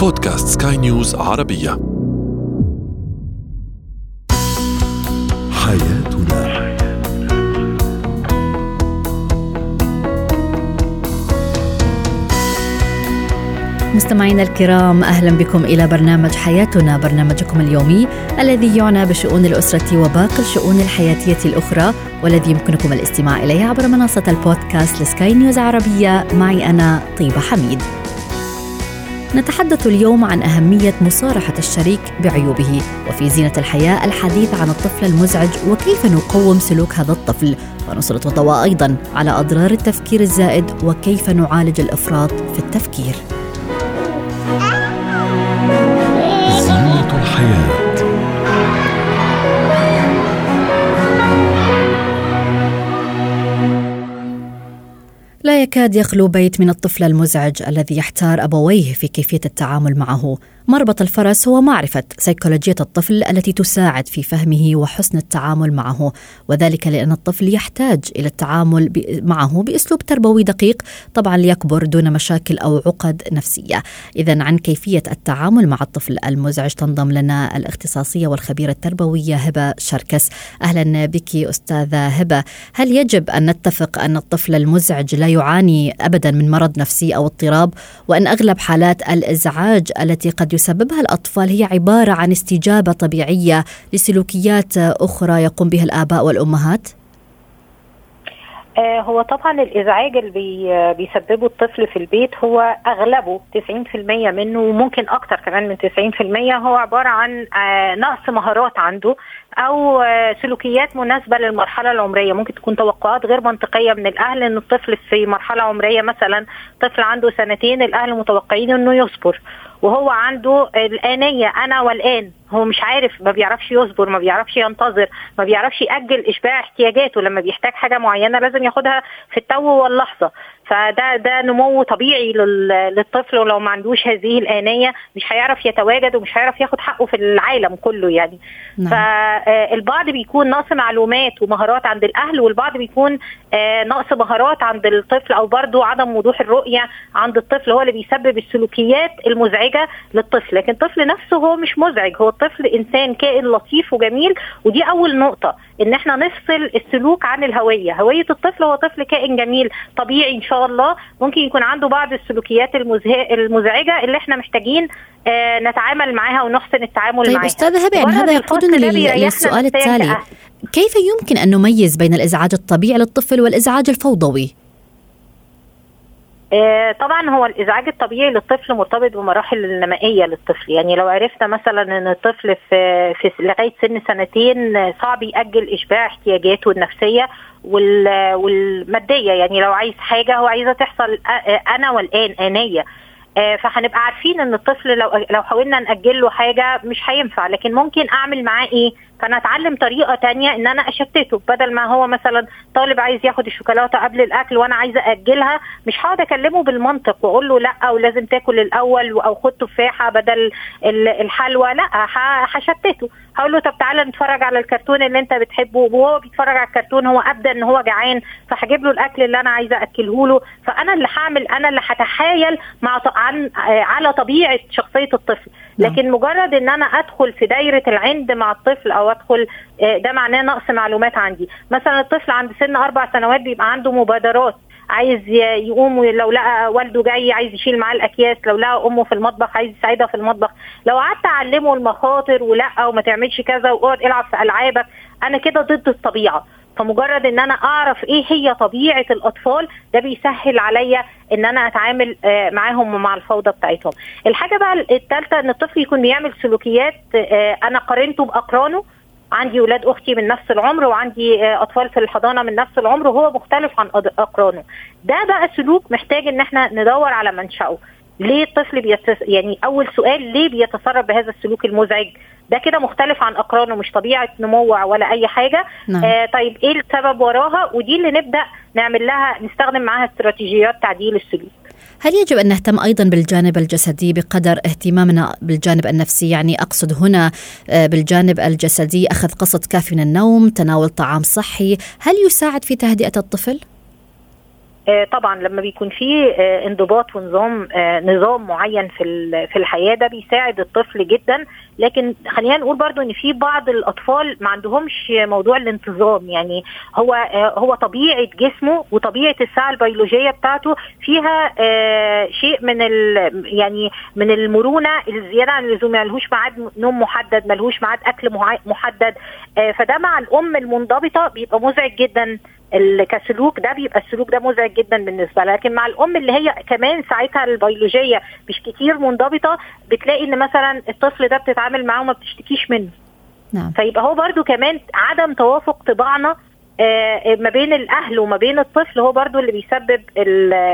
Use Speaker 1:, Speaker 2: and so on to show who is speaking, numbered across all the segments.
Speaker 1: بودكاست سكاي نيوز عربية. حياتنا.
Speaker 2: مستمعينا الكرام أهلا بكم إلى برنامج حياتنا برنامجكم اليومي الذي يعنى بشؤون الأسرة وباقي الشؤون الحياتية الأخرى والذي يمكنكم الاستماع إليه عبر منصة البودكاست لسكاي نيوز عربية. معي أنا طيبة حميد. نتحدث اليوم عن أهمية مصارحة الشريك بعيوبه وفي زينة الحياة الحديث عن الطفل المزعج وكيف نقوم سلوك هذا الطفل. ونسلط الضوء أيضا على أضرار التفكير الزائد وكيف نعالج الإفراط في التفكير. لا يكاد يخلو بيت من الطفل المزعج الذي يحتار أبويه في كيفية التعامل معه. مربط الفرس هو معرفة سيكولوجية الطفل التي تساعد في فهمه وحسن التعامل معه وذلك لأن الطفل يحتاج إلى التعامل معه بأسلوب تربوي دقيق طبعا ليكبر دون مشاكل أو عقد نفسية. إذا عن كيفية التعامل مع الطفل المزعج تنضم لنا الاختصاصية والخبيرة التربوية هبة شركس. أهلا بك أستاذة هبة. هل يجب أن نتفق أن الطفل المزعج لا يعاني أبدا من مرض نفسي أو اضطراب؟ وأن أغلب حالات الإزعاج التي قد يسببها الأطفال هي عبارة عن استجابة طبيعية لسلوكيات أخرى يقوم بها الآباء والأمهات؟
Speaker 3: آه، هو طبعا الإزعاج اللي بي بيسببه الطفل في البيت هو أغلبه 90% منه وممكن أكتر كمان من 90% هو عبارة عن آه، نقص مهارات عنده أو سلوكيات مناسبة للمرحلة العمرية. ممكن تكون توقعات غير منطقية من الأهل إن الطفل في مرحلة عمرية مثلا طفل عنده سنتين الأهل متوقعين إنه يصبر. وهو عنده الآنية أنا والآن. هو مش عارف ما بيعرفش يصبر ما بيعرفش ينتظر ما بيعرفش يأجل إشباع احتياجاته. لما بيحتاج حاجة معينة لازم ياخدها في التو واللحظة. فده ده نمو طبيعي للطفل ولو ما عندوش هذه الآنية مش هيعرف يتواجد ومش هيعرف ياخد حقه في العالم كله يعني. نعم. فالبعض بيكون نقص معلومات ومهارات عند الأهل والبعض بيكون نقص مهارات عند الطفل أو برضو عدم وضوح الرؤية عند الطفل هو اللي بيسبب السلوكيات المزعجة للطفل. لكن الطفل نفسه هو مش مزعج هو الطفل إنسان كائن لطيف وجميل ودي أول نقطة إن إحنا نفصل السلوك عن الهوية. هوية الطفل هو طفل كائن جميل طبيعي إن شاء الله ممكن يكون عنده بعض السلوكيات المزعجة اللي إحنا محتاجين آه نتعامل معاها ونحسن التعامل
Speaker 2: طيب
Speaker 3: معاها.
Speaker 2: أستاذة هبة يعني هذا يقودنا للسؤال التالي. كيف يمكن أن نميز بين الإزعاج الطبيعي للطفل والإزعاج الفوضوي؟
Speaker 3: آه طبعا هو الإزعاج الطبيعي للطفل مرتبط بمراحل النمائيه للطفل. يعني لو عرفنا مثلا إن الطفل في, في لغاية سن سنتين صعب يأجل إشباع احتياجاته النفسية والمادية. يعني لو عايز حاجة هو عايزة تحصل أنا والآن آنية. فهنبقى عارفين إن الطفل لو لو حاولنا ناجل له حاجة مش هينفع. لكن ممكن أعمل معاه إيه؟ فانا اتعلم طريقة تانية إن أنا أشتته. بدل ما هو مثلا طالب عايز ياخد الشوكولاتة قبل الأكل وأنا عايزة أجلها مش هقعد أكلمه بالمنطق وأقول له لأ ولازم تاكل الأول أو خد تفاحة بدل الحلوى. لأ هشتته. هقول له طب تعالى نتفرج على الكرتون اللي أنت بتحبه. وهو بيتفرج على الكرتون هو أبدأ إن هو جعان فهجيب له الأكل اللي أنا عايزة أكله له. فأنا اللي هعمل أنا اللي هتحايل مع عن على طبيعة شخصية الطفل. لكن مجرد إن أنا أدخل في دايرة العند مع الطفل أو أدخل ده معناه نقص معلومات عندي. مثلا الطفل عند سن أربع سنوات بيبقى عنده مبادرات عايز يقوم لو لقى والده جاي عايز يشيل معاه الأكياس لو لقى أمه في المطبخ عايز يساعدها في المطبخ. لو قعدت أعلمه المخاطر ولا وما تعملش كذا واقعد العب في ألعابك أنا كده ضد الطبيعة. فمجرد إن أنا أعرف إيه هي طبيعة الأطفال ده بيسهل عليا إن أنا أتعامل معاهم ومع الفوضى بتاعتهم. الحاجة بقى الثالثه إن الطفل يكون بيعمل سلوكيات أنا قارنته بأقرانه. عندي ولاد أختي من نفس العمر وعندي أطفال في الحضانة من نفس العمر وهو مختلف عن أقرانه. ده بقى سلوك محتاج إن إحنا ندور على منشأه. ليه الطفل بيتس... يعني أول سؤال ليه بيتصرف بهذا السلوك المزعج؟ ده كده مختلف عن أقرانه مش طبيعة نمو ولا أي حاجة. نعم. آه طيب إيه السبب وراها؟ ودي اللي نبدأ نعمل لها نستخدم معاها استراتيجيات تعديل السلوك.
Speaker 2: هل يجب أن نهتم أيضا بالجانب الجسدي بقدر اهتمامنا بالجانب النفسي؟ يعني أقصد هنا بالجانب الجسدي أخذ قسط كافي من النوم تناول طعام صحي. هل يساعد في تهدئة الطفل؟
Speaker 3: آه، طبعا لما بيكون في آه، انضباط ونظام آه، نظام معين في في الحياة ده بيساعد الطفل جدا. لكن خلينا نقول برضو إن في بعض الأطفال ما عندهمش موضوع الانتظام. يعني هو هو طبيعة جسمه وطبيعة الساعة البيولوجية بتاعته فيها شيء من يعني من المرونة الزيادة عن اللزوم. يعني ملهوش ميعاد نوم محدد ملهوش ميعاد أكل محدد. فده مع الأم المنضبطة بيبقى مزعج جدا. كسلوك ده بيبقى السلوك ده مزعج جدا بالنسبة لها. لكن مع الأم اللي هي كمان ساعتها البيولوجية مش كتير منضبطة بتلاقي إن مثلا الطفل ده بتتعامل معاه وما بتشتكيش منه. نعم. فيبقى هو برضو كمان عدم توافق طباعنا آه، ما بين الأهل وما بين الطفل هو برضو اللي بيسبب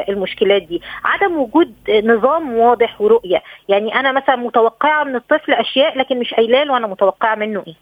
Speaker 3: المشكلات دي. عدم وجود نظام واضح ورؤية. يعني أنا مثلا متوقعة من الطفل أشياء لكن مش قايلة له أنا متوقعة منه إيه.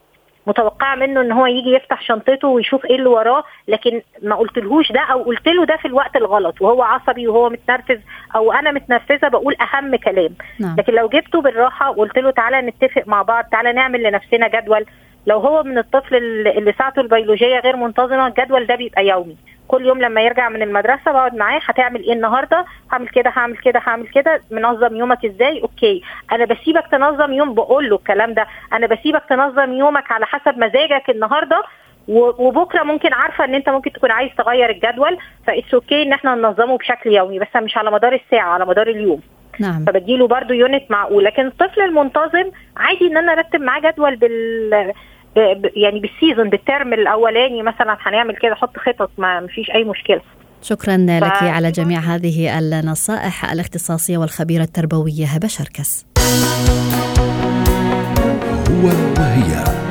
Speaker 3: متوقعة منه إن هو يجي يفتح شنطته ويشوف إيه اللي وراه لكن ما قلتلهوش ده أو قلت له ده في الوقت الغلط وهو عصبي وهو متنرفز أو أنا متنرفزة بقول أهم كلام نعم. لكن لو جبته بالراحة وقلت له تعالى نتفق مع بعض تعالى نعمل لنفسنا جدول لو هو من الطفل اللي ساعته البيولوجية غير منتظمة الجدول ده بيبقى يومي كل يوم لما يرجع من المدرسة بقعد معاه هتعمل إيه النهارده؟ هعمل كده هعمل كده هعمل كده. منظم يومك إزاي؟ أوكي. أنا بسيبك تنظم يوم بقول له الكلام ده. أنا بسيبك تنظم يومك على حسب مزاجك النهارده وبكرة ممكن عارفة إن أنت ممكن تكون عايز تغير الجدول ف that's okay إن إحنا ننظمه بشكل يومي بس مش على مدار الساعة على مدار اليوم. نعم. فبديله برضو amount معقول. لكن الطفل المنتظم عادي إن أنا أرتب معاه جدول بال يعني بال season بال term الأولاني مثلا هنعمل كده حط خطط ما فيش أي مشكلة.
Speaker 2: شكرا ف... لك على جميع هذه النصائح الاختصاصية والخبيرة التربوية هبة شركس. هو وهي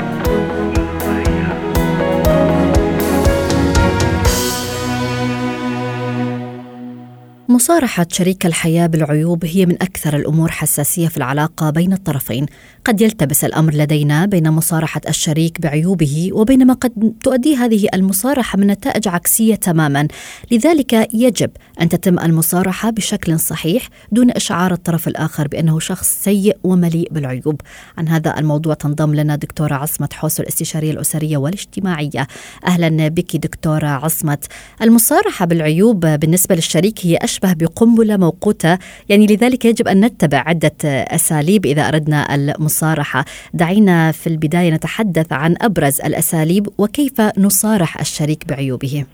Speaker 2: مصارحة شريك الحياة بالعيوب هي من أكثر الأمور حساسية في العلاقة بين الطرفين. قد يلتبس الأمر لدينا بين مصارحة الشريك بعيوبه وبينما قد تؤدي هذه المصارحة من نتائج عكسية تماما. لذلك يجب أن تتم المصارحة بشكل صحيح دون إشعار الطرف الآخر بأنه شخص سيء ومليء بالعيوب. عن هذا الموضوع تنضم لنا دكتورة عصمة حوس الاستشارية الأسرية والاجتماعية. أهلا بك دكتورة عصمة المصارحة بالعيوب بالنسبة للشريك هي أشبه بقنبلة موقوتة. يعني لذلك يجب أن نتبع عدة أساليب إذا أردنا المصارحة. دعينا في البداية نتحدث عن أبرز الأساليب وكيف نصارح الشريك بعيوبه.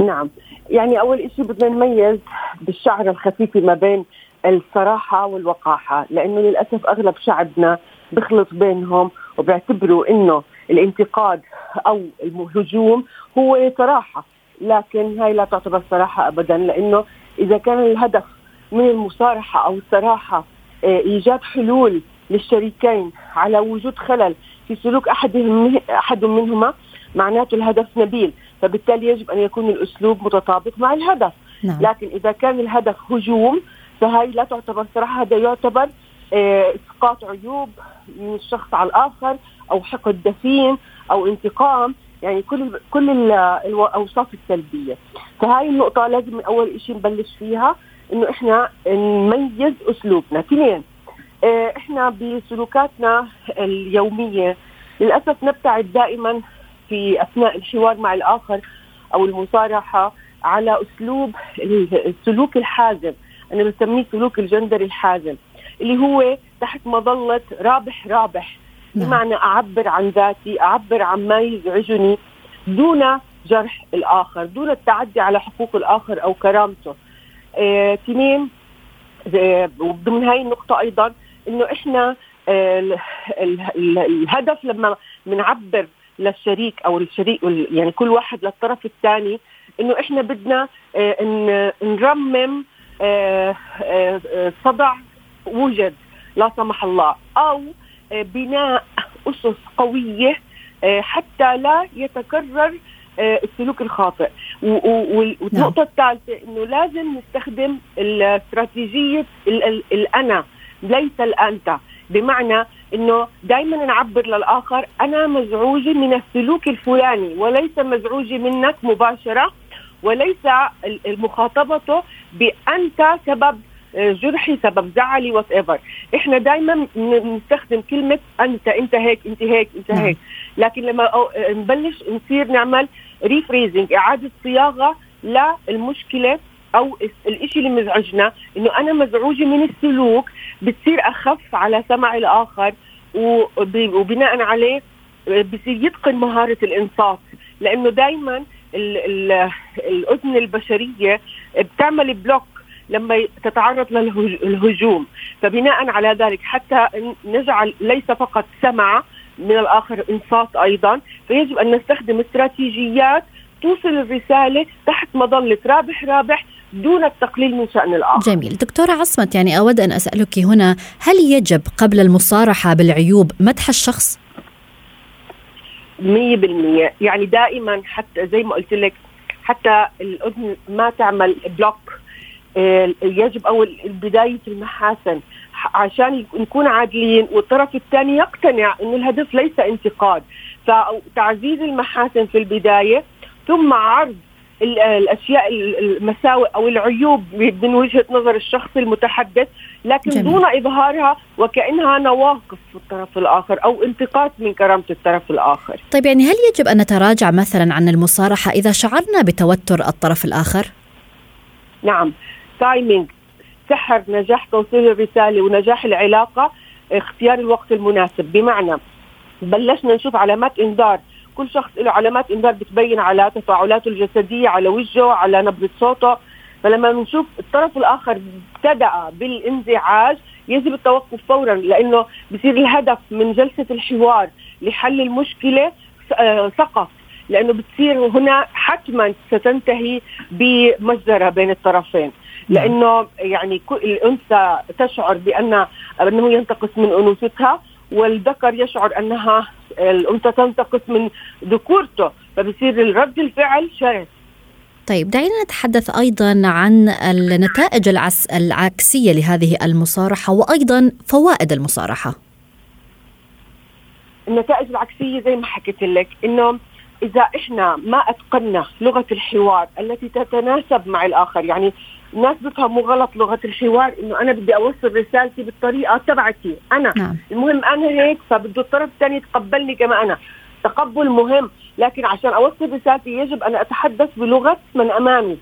Speaker 4: نعم. يعني أول شيء بدنا نميز بالشعر الخفيف ما بين الصراحة والوقاحة لأنه للأسف أغلب شعبنا بخلط بينهم وبيعتبروا أنه الانتقاد أو الهجوم هو صراحة لكن هاي لا تعتبر صراحة أبدا لأنه إذا كان الهدف من المصارحة أو الصراحة آه، إيجاد حلول للشريكين على وجود خلل في سلوك أحدهم أحد منهما معناته الهدف نبيل. فبالتالي يجب أن يكون الأسلوب متطابق مع الهدف. نعم. لكن إذا كان الهدف هجوم فهي لا تعتبر صراحة هذا يعتبر آه، إسقاط عيوب من الشخص على الآخر أو حقد دفين أو انتقام. يعني كل كل الأوصاف السلبية. فهاي النقطة لازم أول شيء نبلش فيها إنه إحنا نميز أسلوبنا. اثنين آه، إحنا بسلوكاتنا اليومية للأسف نبتعد دائما في أثناء الحوار مع الآخر أو المصارحة على أسلوب السلوك الحازم. أنا بسميه سلوك الجندر الحازم اللي هو تحت مظلة رابح رابح. بمعنى أعبر عن ذاتي أعبر عن ما يزعجني دون جرح الآخر دون التعدي على حقوق الآخر أو كرامته. اثنين آه وضمن هاي النقطة أيضا إنه إحنا آه الهدف لما بنعبر للشريك أو الشريك يعني كل واحد للطرف الثاني إنه إحنا بدنا آه نرمم آه، آه، صدع وجد لا سمح الله. أو بناء أسس قوية آه، حتى لا يتكرر آه، السلوك الخاطئ نعم. الثالثة إنه لازم نستخدم استراتيجية الأنا ليس الأنت بمعنى إنه دائما نعبر للآخر أنا مزعوجة من السلوك الفلاني وليس مزعوجة منك مباشرة وليس مخاطبته بأنت سبب جرحي سبب زعلي whatever إحنا دائما بنستخدم كلمة أنت أنت هيك أنت هيك أنت نعم. هيك. لكن لما نبلش نصير نعمل rephrasing إعادة صياغة للمشكلة أو الشيء اللي مزعجنا. إنه أنا مزعوجة من السلوك بتصير أخف على سمع الآخر وبناء عليه بصير يتقن مهارة الإنصات. لأنه دائما الأذن البشرية بتعمل بلوك لما تتعرض للهجوم فبناء على ذلك حتى نجعل ليس فقط سمع من الآخر إنصات أيضا. فيجب أن نستخدم استراتيجيات توصل الرسالة تحت مظلة رابح رابح دون التقليل من شأن الآخر.
Speaker 2: جميل. دكتورة عصمت يعني أود أن أسألك هنا هل يجب قبل المصارحة بالعيوب مدح الشخص؟
Speaker 4: مية بالمية. يعني دائما حتى زي ما قلت لك حتى الأذن ما تعمل بلوك يجب أول بداية المحاسن عشان نكون عادلين والطرف الثاني يقتنع أن الهدف ليس انتقاد فتعزيز المحاسن في البداية ثم عرض الأشياء المساوئ أو العيوب من وجهة نظر الشخص المتحدث لكن جميل. دون إظهارها وكأنها نواقص في الطرف الآخر أو انتقاص من كرامة الطرف الآخر.
Speaker 2: طيب يعني هل يجب أن نتراجع مثلا عن المصارحة إذا شعرنا بتوتر الطرف الآخر؟
Speaker 4: نعم تايمينج سحر نجاح توصيل الرسالة ونجاح العلاقة اختيار الوقت المناسب. بمعنى بلشنا نشوف علامات إنذار. كل شخص له علامات إنذار بتبين على تفاعلاته الجسدية على وجهه على نبرة صوته. فلما بنشوف الطرف الآخر ابتدأ بالانزعاج يجب التوقف فورا لأنه بصير الهدف من جلسة الحوار لحل المشكلة آه، سقط. لأنه بتصير هنا حتما ستنتهي بمجزرة بين الطرفين نعم. لأنه يعني الأنثى تشعر بأن أنه ينتقص من أنوثتها والذكر يشعر أنها الأنثى تنتقص من ذكورته فبصير الرد الفعل شرس
Speaker 2: طيب دعينا نتحدث أيضا عن النتائج العس العكسية لهذه المصارحة وأيضا فوائد المصارحة.
Speaker 4: النتائج العكسية زي ما حكيت لك إنه إذا إحنا ما اتقنا لغة الحوار التي تتناسب مع الآخر يعني الناس بتفهموا غلط لغة الحوار إنه أنا بدي أوصل رسالتي بالطريقة تبعتي أنا. نعم. المهم أنا هيك فبده الطرف الثاني يتقبلني كما أنا. تقبل مهم لكن عشان أوصل رسالتي يجب أن أتحدث بلغة من أمامي.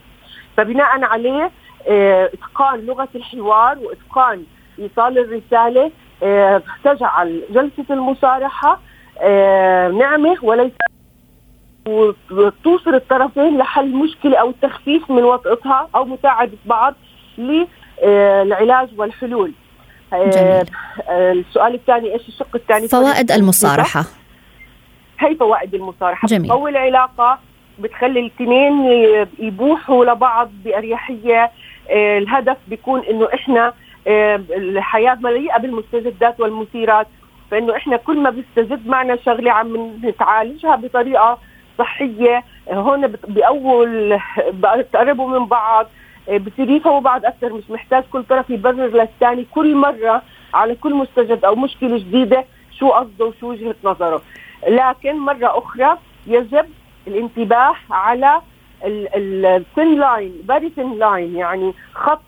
Speaker 4: فبناء عليه آه إتقان لغة الحوار وإتقان إيصال الرسالة آه تجعل جلسة المصارحة آه نعمة وليس وتوصل الطرفين لحل مشكلة أو التخفيف من وطئتها أو مساعدة بعض للعلاج والحلول. جميل. آه، السؤال الثاني إيش الشق الثاني؟
Speaker 2: فوائد المصارحة.
Speaker 4: هي فوائد المصارحة. جميل. أول علاقة بتخلي الاثنين يبوحوا لبعض بأريحية. آه، الهدف بيكون إنه إحنا آه، الحياة مليئة بالمستجدات والمثيرات. فإنه إحنا كل ما بيستجد معنا شغلة عم نتعالجها بطريقة صحية هون بأول بتقربوا من بعض بصير يفهموا بعض أكثر مش محتاج كل طرف يبرر للثاني. كل مرة على كل مستجد أو مشكلة جديدة شو قصده وشو وجهة نظره. لكن مرة أخرى يجب الانتباه على ال thin line very thin line يعني خط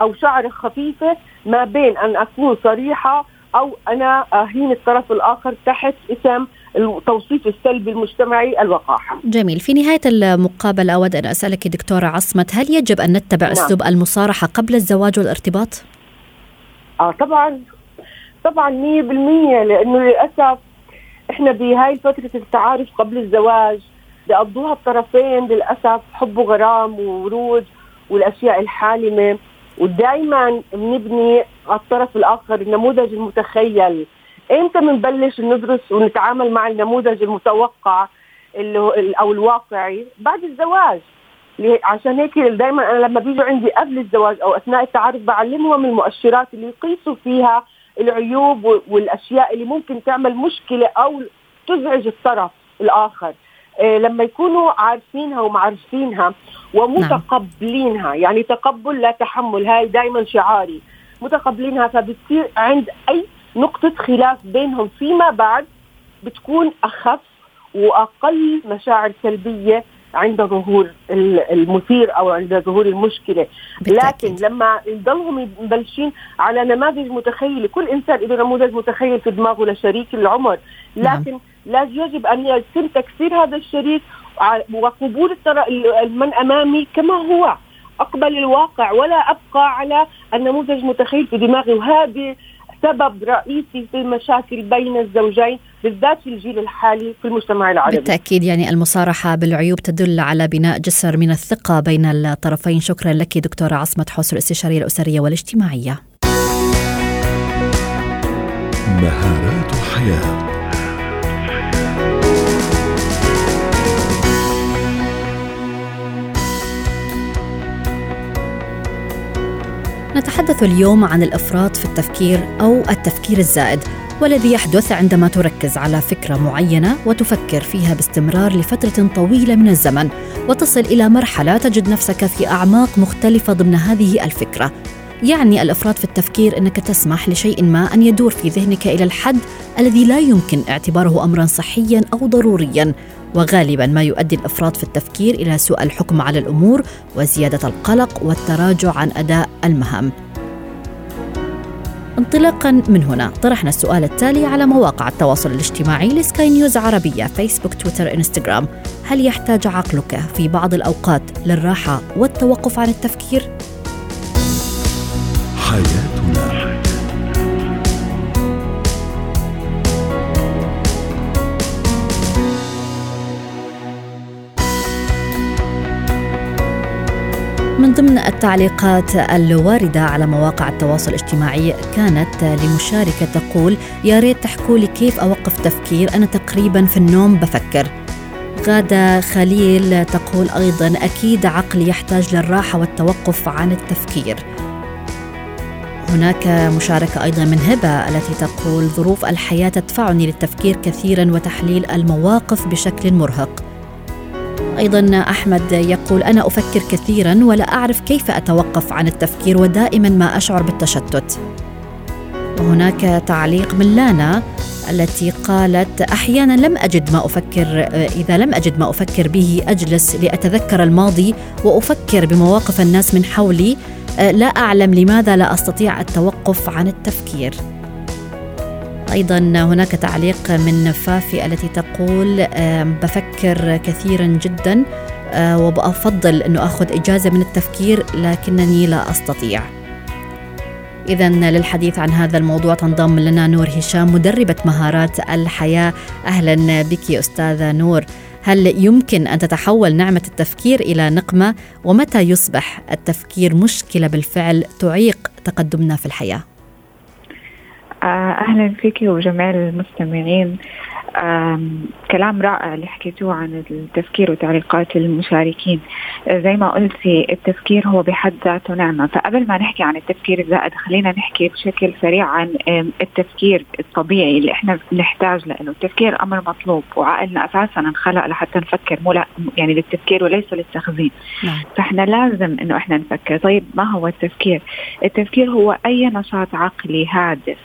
Speaker 4: أو شعرة خفيفة ما بين أن أكون صريحة أو أنا أهين الطرف الآخر تحت اسم التوصيف السلبي المجتمعي الوقاحة.
Speaker 2: جميل، في نهاية المقابلة أود أن أسألك دكتورة عصمت هل يجب أن نتبع نعم. أسلوب المصارحة قبل الزواج والارتباط؟
Speaker 4: آه طبعا طبعا 100% لأنه للأسف إحنا بهاي فترة التعارف قبل الزواج بيقضوها الطرفين للأسف حب وغرام وورود والأشياء الحالمة ودائما بنبني على الطرف الآخر النموذج المتخيل إمتى بنبلش ندرس ونتعامل مع النموذج المتوقع اللي أو الواقعي؟ بعد الزواج. عشان هيك دائما أنا لما بيجوا عندي قبل الزواج أو أثناء التعارف بعلمهم المؤشرات اللي يقيسوا فيها العيوب والأشياء اللي ممكن تعمل مشكلة أو تزعج الطرف الآخر. إيه لما يكونوا عارفينها ومعرفينها ومتقبلينها. يعني تقبل لا تحمل. هاي دائما شعاري. متقبلينها فبتصير عند أي نقطة خلاف بينهم فيما بعد بتكون أخف وأقل مشاعر سلبية عند ظهور المثير أو عند ظهور المشكلة بالتأكيد. لكن لما يضلهم مبلشين على نماذج متخيلة كل إنسان له نموذج متخيل في دماغه لشريك العمر نعم. لكن لا يجب أن يتم تكسير هذا الشريك وقبول من أمامي كما هو أقبل الواقع ولا أبقى على النموذج متخيل في دماغي وهذه سبب رئيسي في المشاكل بين الزوجين بالذات في الجيل الحالي في المجتمع العربي.
Speaker 2: بالتأكيد يعني المصارحة بالعيوب تدل على بناء جسر من الثقة بين الطرفين. شكرا لك دكتورة عصمة حسن الاستشارية الأسرية والاجتماعية.
Speaker 1: مهارات حياة.
Speaker 2: نتحدث اليوم عن الأفراط في التفكير أو التفكير الزائد والذي يحدث عندما تركز على فكرة معينة وتفكر فيها باستمرار لفترة طويلة من الزمن وتصل إلى مرحلة تجد نفسك في أعماق مختلفة ضمن هذه الفكرة. يعني الأفراط في التفكير إنك تسمح لشيء ما أن يدور في ذهنك إلى الحد الذي لا يمكن اعتباره امرا صحيا أو ضروريا. وغالبا ما يؤدي الإفراط في التفكير إلى سوء الحكم على الأمور وزيادة القلق والتراجع عن أداء المهام انطلاقا من هنا طرحنا السؤال التالي على مواقع التواصل الاجتماعي لسكاي نيوز عربية فيسبوك تويتر إنستغرام هل يحتاج عقلك في بعض الأوقات للراحة والتوقف عن التفكير؟ من ضمن التعليقات الواردة على مواقع التواصل الاجتماعي كانت لمشاركة تقول يا ريت تحكوا لي كيف أوقف تفكير أنا تقريبا في النوم بفكر. غادة خليل تقول أيضا أكيد عقلي يحتاج للراحة والتوقف عن التفكير. هناك مشاركة أيضا من هبة التي تقول ظروف الحياة تدفعني للتفكير كثيرا وتحليل المواقف بشكل مرهق. أيضا أحمد يقول أنا أفكر كثيرا ولا أعرف كيف أتوقف عن التفكير ودائما ما أشعر بالتشتت. وهناك تعليق من لانا التي قالت أحيانا لم أجد ما أفكر إذا لم أجد ما أفكر به أجلس لأتذكر الماضي وأفكر بمواقف الناس من حولي. لا أعلم لماذا لا أستطيع التوقف عن التفكير. أيضا هناك تعليق من فافي التي تقول بفكر كثيرا جدا آه، وبفضل انه آخذ إجازة من التفكير لكنني لا أستطيع. إذا للحديث عن هذا الموضوع تنضم لنا نور هشام مدربة مهارات الحياة. أهلا بك أستاذة نور. هل يمكن أن تتحول نعمة التفكير إلى نقمة؟ ومتى يصبح التفكير مشكلة بالفعل تعيق تقدمنا في الحياة؟
Speaker 5: آه، أهلا فيك وجميع المستمعين. كلام رائع اللي حكيتوه عن التفكير وتعليقات المشاركين. زي ما قلتي التفكير هو بحد ذاته نعمة. فقبل ما نحكي عن التفكير الزائد خلينا نحكي بشكل سريع عن التفكير الطبيعي اللي إحنا بنحتاج له التفكير أمر مطلوب وعقلنا أساسا انخلق لحتى نفكر مو لا يعني للتفكير وليس للتخزين. نعم. فإحنا لازم إنه إحنا نفكر. طيب ما هو التفكير؟ التفكير هو أي نشاط عقلي هادف.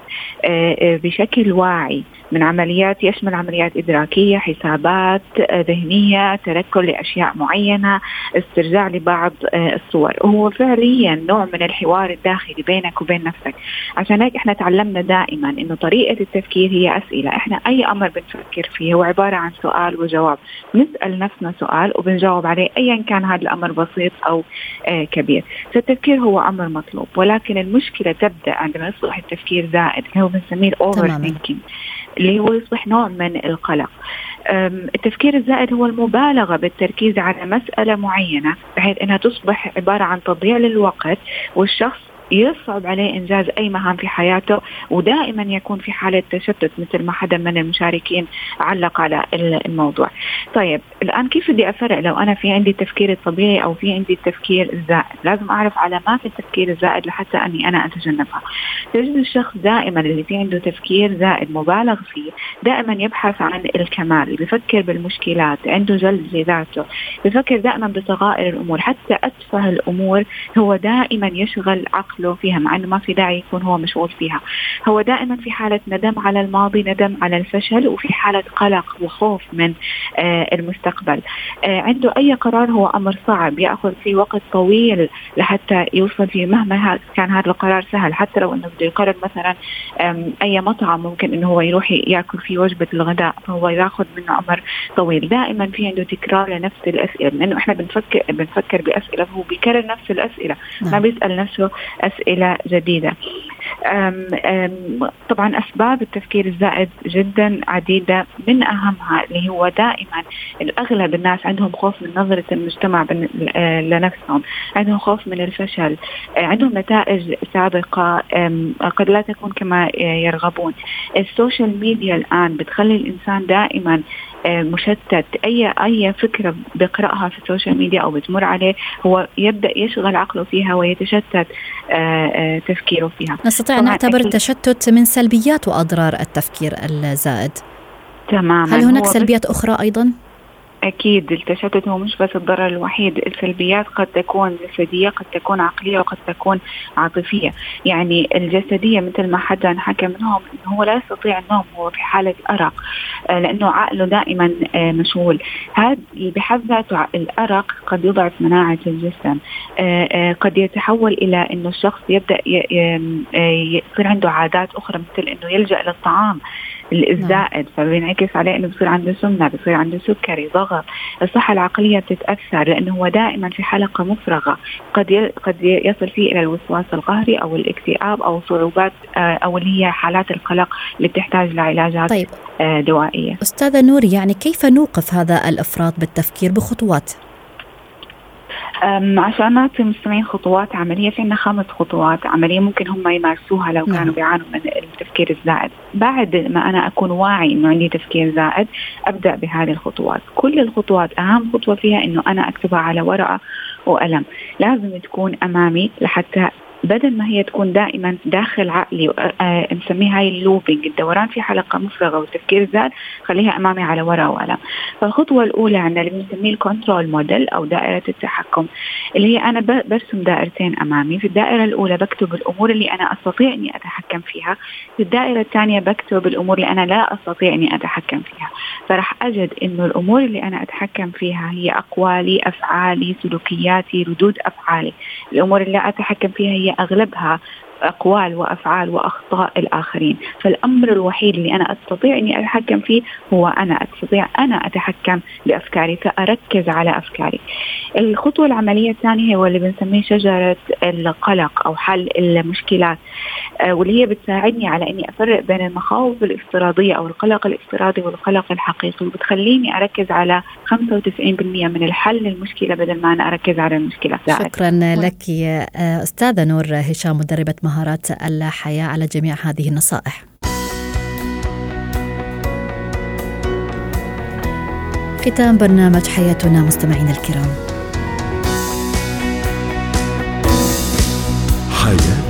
Speaker 5: بشكل واعي. من عمليات يشمل عمليات إدراكية حسابات آه، ذهنية تذكر لأشياء معينة استرجاع لبعض الصور. هو فعليا نوع من الحوار الداخلي بينك وبين نفسك. عشان هيك إحنا تعلمنا دائما إنه طريقة التفكير هي أسئلة. إحنا أي أمر بنفكر فيه هو عبارة عن سؤال وجواب. نسأل نفسنا سؤال وبنجاوب عليه أيا كان هذا الأمر بسيط أو كبير. فالتفكير هو أمر مطلوب ولكن المشكلة تبدأ عندما يصبح التفكير زائد اللي هو بنسميه ال overthinking اللي هو يصبح نوع من القلق. التفكير الزائد هو المبالغة بالتركيز على مسألة معينة بحيث أنها تصبح عبارة عن تضييع للوقت والشخص يصعب عليه إنجاز أي مهام في حياته ودائما يكون في حالة تشتت مثل ما حدا من المشاركين علق على الموضوع. طيب الآن كيف بدي أفرق لو أنا في عندي التفكير الطبيعي أو في عندي التفكير الزائد؟ لازم أعرف علامات التفكير الزائد لحتى أني أنا أتجنبها. تجد الشخص دائما اللي في عنده تفكير زائد مبالغ فيه دائما يبحث عن الكمال، بفكر بالمشكلات، عنده جلد لذاته، بفكر دائما بصغائر الأمور، حتى أتفه الأمور هو دائما يشغل عقل دخله فيها مع إنه ما في داعي يكون هو مشغول فيها. هو دائما في حالة ندم على الماضي ندم على الفشل وفي حالة قلق وخوف من آه المستقبل. آه عنده أي قرار هو أمر صعب يأخذ فيه وقت طويل لحتى يوصل فيه مهما كان هذا القرار سهل. حتى لو إنه بده يقرر مثلا أي مطعم ممكن إنه هو يروح يأكل فيه وجبة الغداء فهو يأخذ منه عمر طويل. دائما في عنده تكرار لنفس الأسئلة لأنه إحنا بنفكر بنفكر بأسئلة هو بيكرر نفس الأسئلة. ما نعم. بيسأل نفسه أسئلة جديدة. أم أم طبعا أسباب التفكير الزائد جدا عديدة. من أهمها اللي هو دائما الأغلب الناس عندهم خوف من نظرة المجتمع لنفسهم. عندهم خوف من الفشل. عندهم نتائج سابقة قد لا تكون كما يرغبون. ال social media الآن بتخلي الإنسان دائما مشتت. أي أي فكرة بيقرأها في ال social media أو بتمر عليه هو يبدأ يشغل عقله فيها ويتشتت آه، آه، تفكيره فيها.
Speaker 2: نستطيع أن نعتبر التشتت من سلبيات وأضرار التفكير الزائد.
Speaker 5: تماما.
Speaker 2: هل هناك سلبيات أخرى أيضا؟
Speaker 5: أكيد التشتت هو مش بس الضرر الوحيد السلبيات قد تكون جسدية قد تكون عقلية وقد تكون عاطفية. يعني الجسدية مثل ما حدا حكى منهم هو لا يستطيع النوم هو في حالة أرق آه، لأنه عقله دائما آه، مشغول. هذا بحد ذاته الأرق قد يضعف مناعة الجسم آه، قد يتحول إلى أنه الشخص يبدأ يصير عنده عادات أخرى مثل أنه يلجأ للطعام. الزائد فبينعكس عليه إنه بصير عنده سمنة بصير عنده سكري ضغط. الصحة العقلية بتتأثر لأنه هو دائما في حلقة مفرغة. قد قد يصل فيه إلى الوسواس القهري أو الاكتئاب أو صعوبات آه، أو اللي هي حالات القلق اللي بتحتاج لعلاجات طيب. آه، دوائية.
Speaker 2: أستاذة نور يعني كيف نوقف هذا الأفراط بالتفكير بخطوات؟
Speaker 5: عشان نعطي المستمعين خطوات عملية في عندنا خمس خطوات عملية ممكن هم يمارسوها لو كانوا نعم. بيعانوا من التفكير الزائد. بعد ما أنا أكون واعي إنه عندي تفكير زائد أبدأ بهذه الخطوات. كل الخطوات أهم خطوة فيها إنه أنا أكتبها على ورقة وقلم. لازم تكون أمامي لحتى بدل ما هي تكون دائما داخل عقلي آه، نسميها هاي ال looping الدوران في حلقة مفرغة والتفكير الزائد خليها أمامي على ورقه وقلم. فالخطوة الأولى عندنا اللي بنسميه ال control model أو دائرة التحكم اللي هي أنا برسم دائرتين أمامي. في الدائرة الأولى بكتب الأمور اللي أنا أستطيع إني أتحكم فيها. في الدائرة الثانية بكتب الأمور اللي أنا لا أستطيع إني أتحكم فيها. فراح أجد إنه الأمور اللي أنا أتحكم فيها هي أقوالي أفعالي سلوكياتي ردود أفعالي. الأمور اللي لا أتحكم فيها هي أغلبها. أقوال وأفعال وأخطاء الآخرين، فالأمر الوحيد اللي أنا أستطيع إني أتحكم فيه هو أنا أستطيع أنا أتحكم بأفكاري فأركز على أفكاري. الخطوة العملية الثانية هو اللي بنسميه شجرة القلق أو حل المشكلات آه، واللي هي بتساعدني على إني أفرق بين المخاوف الافتراضية أو القلق الافتراضي والقلق الحقيقي وبتخليني أركز على 95% من الحل المشكلة بدل ما أنا أركز على المشكلة.
Speaker 2: شكرا لك أستاذة نور هشام مدربة مهارات الحياة على جميع هذه النصائح. ختام برنامج حياتنا مستمعينا الكرام.
Speaker 1: حياتنا